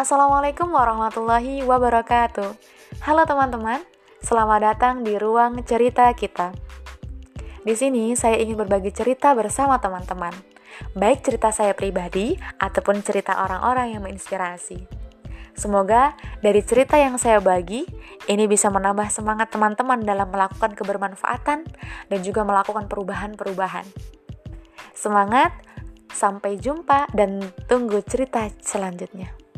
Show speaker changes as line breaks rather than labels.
Assalamualaikum warahmatullahi wabarakatuh. Halo teman-teman, selamat datang di ruang cerita kita. Di sini saya ingin berbagi cerita bersama teman-teman, baik cerita saya pribadi ataupun cerita orang-orang yang menginspirasi. Semoga dari cerita yang saya bagi, ini bisa menambah semangat teman-teman dalam melakukan kebermanfaatan dan juga melakukan perubahan-perubahan. Semangat, sampai jumpa dan tunggu cerita selanjutnya.